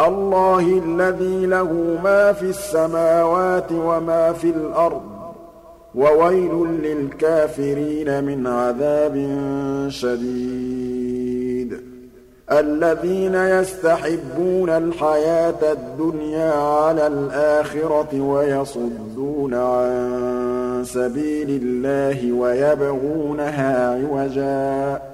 الله الذي له ما في السماوات وما في الأرض وويل للكافرين من عذاب شديد. الذين يستحبون الحياة الدنيا على الآخرة ويصدون عن سبيل الله ويبغونها عوجا.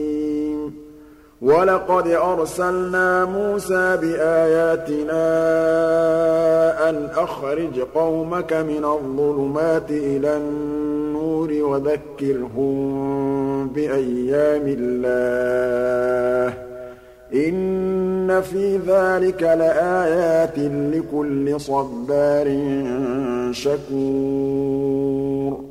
وَلَقَدْ أَرْسَلْنَا مُوسَىٰ بِآيَاتِنَا أَنْ أَخْرِجْ قَوْمَكَ مِنَ الظُّلُمَاتِ إِلَى النُّورِ وَذَكِّرْهُم بِأَيَّامِ اللَّهِ ۚ. إِنَّ فِي ذَٰلِكَ لَآيَاتٍ لِّكُلِّ صَبَّارٍ شَكُورٍ.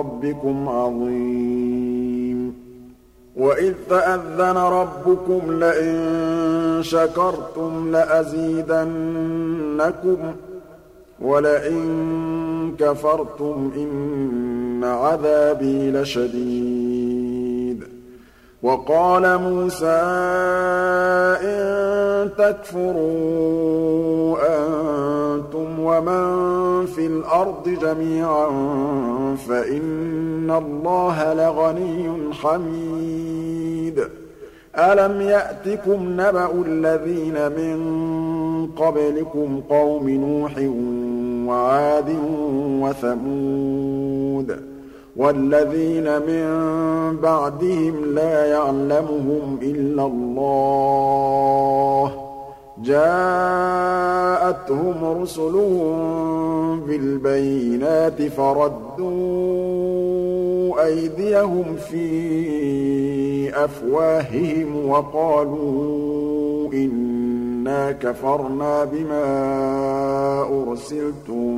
رَّبِّكُمْ عَظِيمٌ. وَإِذْ تَأَذَّنَ رَبُّكُمْ لَئِن شَكَرْتُمْ لَأَزِيدَنَّكُمْ ۖ وَلَئِن كَفَرْتُمْ إِنَّ عَذَابِي لَشَدِيدٌ. وَقَالَ مُوسَىٰ إِن تَكْفُرُوا أَنتُمْ وَمَن فِي الْأَرْضِ جَمِيعًا فَإِنَّ اللَّهَ لَغَنِيٌّ حَمِيدٌ. أَلَمْ يَأْتِكُمْ نَبَأُ الَّذِينَ مِن قَبْلِكُمْ قَوْمِ نُوحٍ وَعَادٍ وَثَمُودَ؟ وَالَّذِينَ مِن بَعْدِهِمْ لَا يَعْلَمُهُمْ إِلَّا اللَّهُ. جَاءَتْهُمْ رُسُلُهُم بِالْبَيِّنَاتِ فَرَدُّوا أَيْدِيَهُمْ فِي أَفْوَاهِهِمْ وَقَالُوا إِنَّا كَفَرْنَا بِمَا أُرْسِلْتُم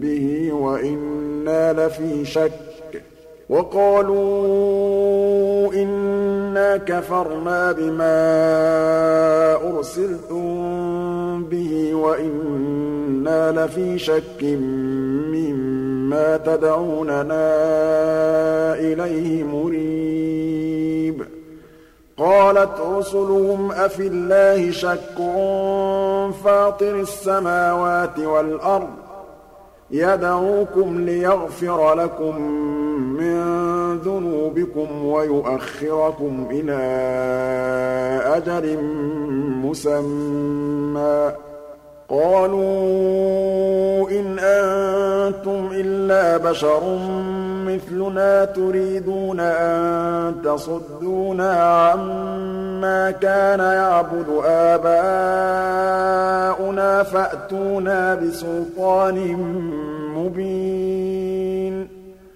بِهِ وَإِنَّا لَفِي شَكٍّ وَقَالُوا إِنَّا كَفَرْنَا بِمَا أُرْسِلْتُم بِهِ وَإِنَّا لَفِي شَكٍّ مِّمَّا تَدْعُونَنَا إِلَيْهِ مُرِيبٍ. قَالَتْ رُسُلُهُمْ أَفِي اللَّهِ شَكٌّ فَاطِرِ السَّمَاوَاتِ وَالْأَرْضِ يَدْعُوكُمْ لِيَغْفِرَ لَكُم مِّن ذُنُوبِكُمْ وَيُؤَخِّرَكُمْ إِلَىٰ أَجَلٍ مُّسَمًّى ۚ. قَالُوا إِنْ أَنتُمْ إِلَّا بَشَرٌ مِّثْلُنَا تُرِيدُونَ أَن تَصُدُّونَا عَمَّا كَانَ يَعْبُدُ آبَاؤُنَا فَأْتُونَا بِسُلْطَانٍ مُّبِينٍ.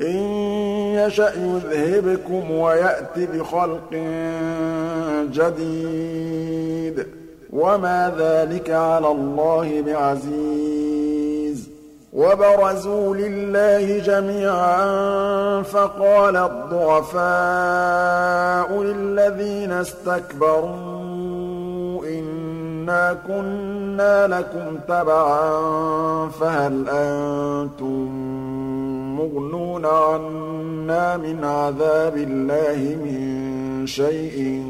إِن يَشَأْ يُذْهِبْكُمْ وَيَأْتِ بِخَلْقٍ جَدِيدٍ ۚ. وَمَا ذَٰلِكَ عَلَى اللَّهِ بِعَزِيزٍ. وَبَرَزُوا لِلَّهِ جَمِيعًا فَقَالَ الضُّعَفَاءُ لِلَّذِينَ اسْتَكْبَرُوا إِنَّا كُنَّا لَكُمْ تَبَعًا فَهَلْ أَنتُم مُّغْنُونَ عَنَّا مِنْ عَذَابِ اللَّهِ مِن شَيْءٍ ۚ.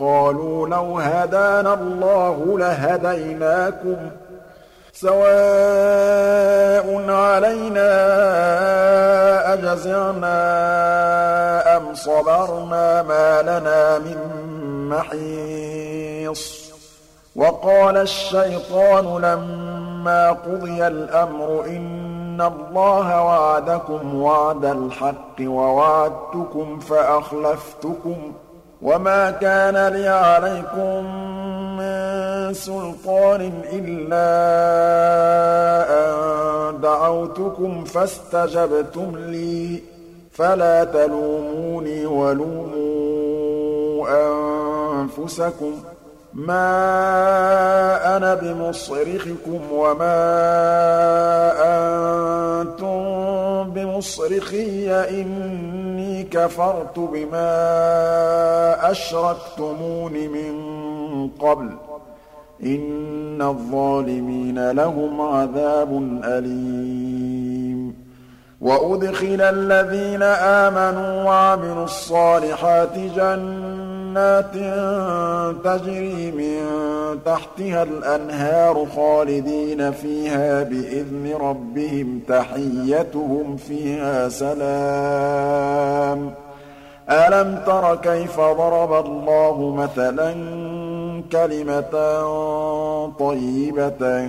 قَالُوا لَوْ هَدَانَا اللَّهُ لَهَدَيْنَاكُمْ ۖ. سَوَاءٌ عَلَيْنَا أَجَزِعْنَا أَمْ صَبَرْنَا مَا لَنَا مِن مَّحِيصٍ. وَقَالَ الشَّيْطَانُ لَمَّا قُضِيَ الْأَمْرُ إِنَّ إِنَّ اللَّهَ وَعَدَكُمْ وَعْدَ الْحَقِّ وَوَعَدتُّكُمْ فَأَخْلَفْتُكُمْ ۖ وَمَا كَانَ لِي عَلَيْكُم مِّن سُلْطَانٍ إِلَّا أَن دَعَوْتُكُمْ فَاسْتَجَبْتُمْ لِي ۖ فَلَا تَلُومُونِي وَلُومُوا أَنفُسَكُم ۖ مَا أَنَا بِمُصْرِخِكُمْ وَمَا أَنتُم بِمُصْرِخِيَّ ۖ إِنِّي كَفَرْتُ بِمَا أَشْرَكْتُمُونِ مِن قَبْلُ ۗ إِنَّ الظَّالِمِينَ لَهُمْ عَذَابٌ أَلِيمٌ وَأُدْخِلَ الَّذِينَ آمَنُوا وَعَمِلُوا الصَّالِحَاتِ جَنَّاتٍ جَنَّاتٍ تَجْرِي مِن تَحْتِهَا الْأَنْهَارُ خَالِدِينَ فِيهَا بِإِذْنِ رَبِّهِمْ تَحِيَّتُهُمْ فِيهَا سَلَامٌ. أَلَمْ تَرَ كَيْفَ ضَرَبَ اللَّهُ مَثَلًا كَلِمَةً طَيِّبَةً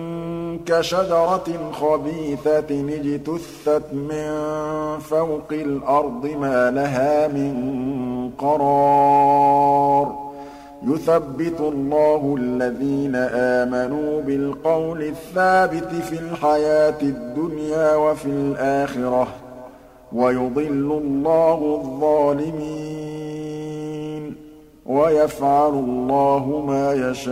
كَشَجَرَةٍ خَبِيثَةٍ اجْتُثَّتْ مِن فَوْقِ الْأَرْضِ مَا لَهَا مِن قَرَارٍ. يُثَبِّتُ اللَّهُ الَّذِينَ آمَنُوا بِالْقَوْلِ الثَّابِتِ فِي الْحَيَاةِ الدُّنْيَا وَفِي الْآخِرَةِ ۖ وَيُضِلُّ اللَّهُ الظَّالِمِينَ وَيَفْعَلُ اللَّهُ مَا يَشَاءُ.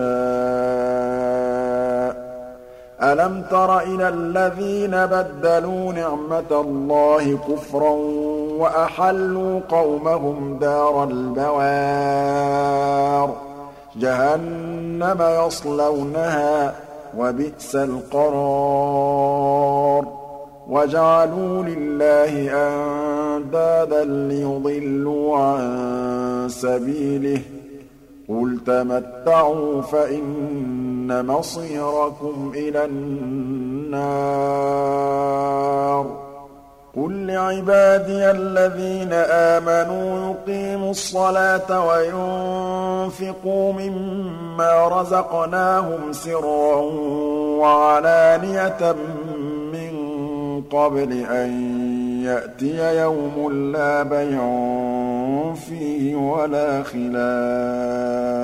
أَلَمْ تَرَ إِلَى الَّذِينَ بَدَّلُوا نِعْمَةَ اللَّهِ كُفْرًا وَأَحَلُّوا قَوْمَهُمْ دَارَ الْبَوَارِ؟ جَهَنَّمَ يَصْلَوْنَهَا ۖ وَبِئْسَ الْقَرَارُ. وَجَعَلُوا لِلَّهِ أَندَادًا لِّيُضِلُّوا عَن سَبِيلِهِ ۗ. قُلْ تَمَتَّعُوا فَإِنَّ مَصِيرَكُمْ إِلَى النَّارِ قُل لِّعِبَادِيَ الَّذِينَ آمَنُوا يُقِيمُوا الصَّلَاةَ وَيُنفِقُوا مِمَّا رَزَقْنَاهُمْ سِرًّا وَعَلَانِيَةً مِّن قَبْلِ أَن يَأْتِيَ يَوْمٌ لَّا بَيْعٌ فِيهِ وَلَا خِلَالٌ.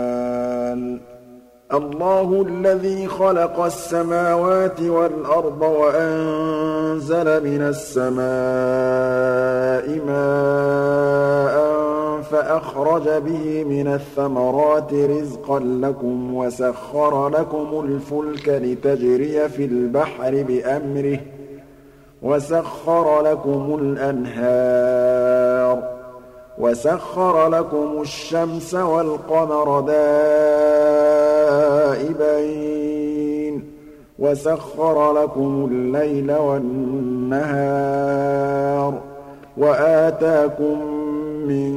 اللَّهُ الَّذِي خَلَقَ السَّمَاوَاتِ وَالْأَرْضَ وَأَنزَلَ مِنَ السَّمَاءِ مَاءً فَأَخْرَجَ بِهِ مِنَ الثَّمَرَاتِ رِزْقًا لَّكُمْ وَسَخَّرَ لَكُمُ الْفُلْكَ لِتَجْرِيَ فِي الْبَحْرِ بِأَمْرِهِ. وَسَخَّرَ لَكُمُ الْأَنْهَارَ وَسَخَّرَ لَكُمُ الشَّمْسَ وَالْقَمَرَ دَائِبَيْنِ وَسَخَّرَ لَكُمُ اللَّيْلَ وَالنَّهَارَ وَآتَاكُم مِّن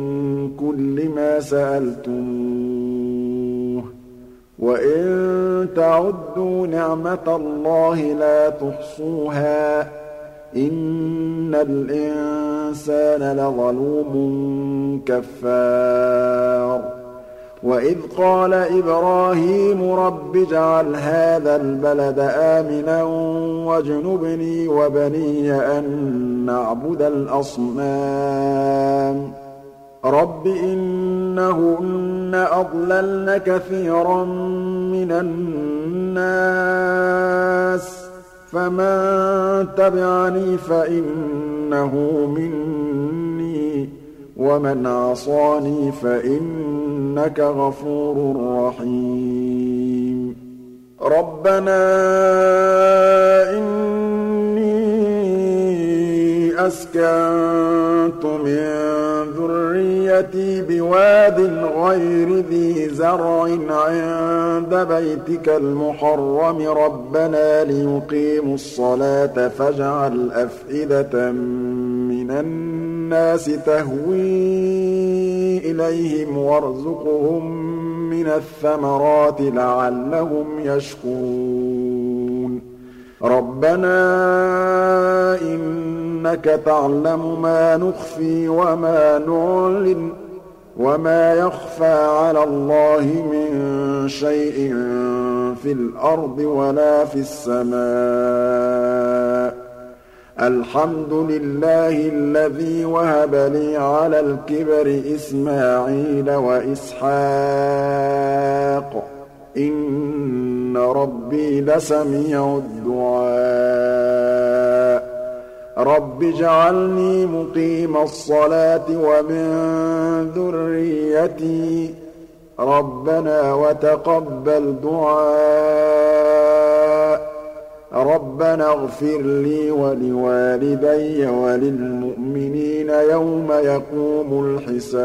كُلِّ مَا سَأَلْتُمُوهُ ۚ وَإِن تَعُدُّوا نِعْمَةَ اللَّهِ لَا تُحْصُوهَا ۗ إِنَّ الْإِنسَانَ لَظَلُومٌ كَفَّارٌ. وَإِذْ قَالَ إِبْرَاهِيمُ رَبِّ اجْعَلْ هَٰذَا الْبَلَدَ آمِنًا وَاجْنُبْنِي وَبَنِيَّ أَن نَّعْبُدَ الْأَصْنَامَ. رَبِّ إِنَّهُنَّ أَضْلَلْنَ كَثِيرًا مِّنَ النَّاسِ. فَمَن تَبِعَنِي فَإِنَّهُ مِنِّي ۖ وَمَنْ عَصَانِي فَإِنَّكَ غَفُورٌ رَّحِيمٌ. رَبَّنَا إِنِّي أَسْكَنتُ مِن ذُرِّيَّتِي بِوَادٍ غَيْرِ ذِي زَرْعٍ عِندَ بَيْتِكَ الْمُحَرَّمِ. رَبَّنَا لِيُقِيمُوا الصَّلَاةَ فَاجْعَلْ أَفْئِدَةً مِّنَ النَّاسِ تَهْوِي إِلَيْهِمْ وَارْزُقْهُم مِّنَ الثَّمَرَاتِ لَعَلَّهُمْ يَشْكُرُونَ. رَبَّنَا إِنَّكَ تَعْلَمُ مَا نُخْفِي وَمَا نُعْلِنُ وَمَا يَخْفَىٰ عَلَى اللَّهِ مِن شَيْءٍ فِي الْأَرْضِ وَلَا فِي السَّمَاءِ ۚ. الْحَمْدُ لِلَّهِ الَّذِي وَهَبَ لِي عَلَى الْكِبَرِ إِسْمَاعِيلَ وَإِسْحَاقَ ۚ. إِنَّ رَبِّي لَسَمِيعُ الدُّعَاءِ. رَبِّ اجْعَلْنِي مُقِيمَ الصَّلَاةِ وَمِن ذُرِّيَّتِي ۚ رَبَّنَا وَتَقَبَّلْ دُعَاءِ رَبَّنَا اغْفِرْ لِي وَلِوَالِدَيَّ وَلِلْمُؤْمِنِينَ يَوْمَ يَقُومُ الْحِسَابُ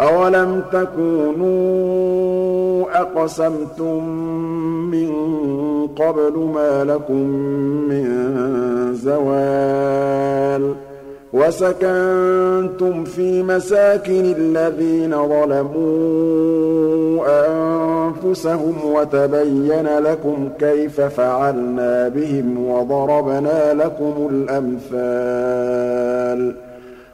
أَوَلَمْ تَكُونُوا أَقْسَمْتُم مِّن قَبْلُ مَا لَكُم مِّن زَوَالٍ وَسَكَنتُمْ فِي مَسَاكِنِ الَّذِينَ ظَلَمُوا أَنفُسَهُمْ وَتَبَيَّنَ لَكُمْ كَيْفَ فَعَلْنَا بِهِمْ وَضَرَبْنَا لَكُمُ الْأَمْثَالَ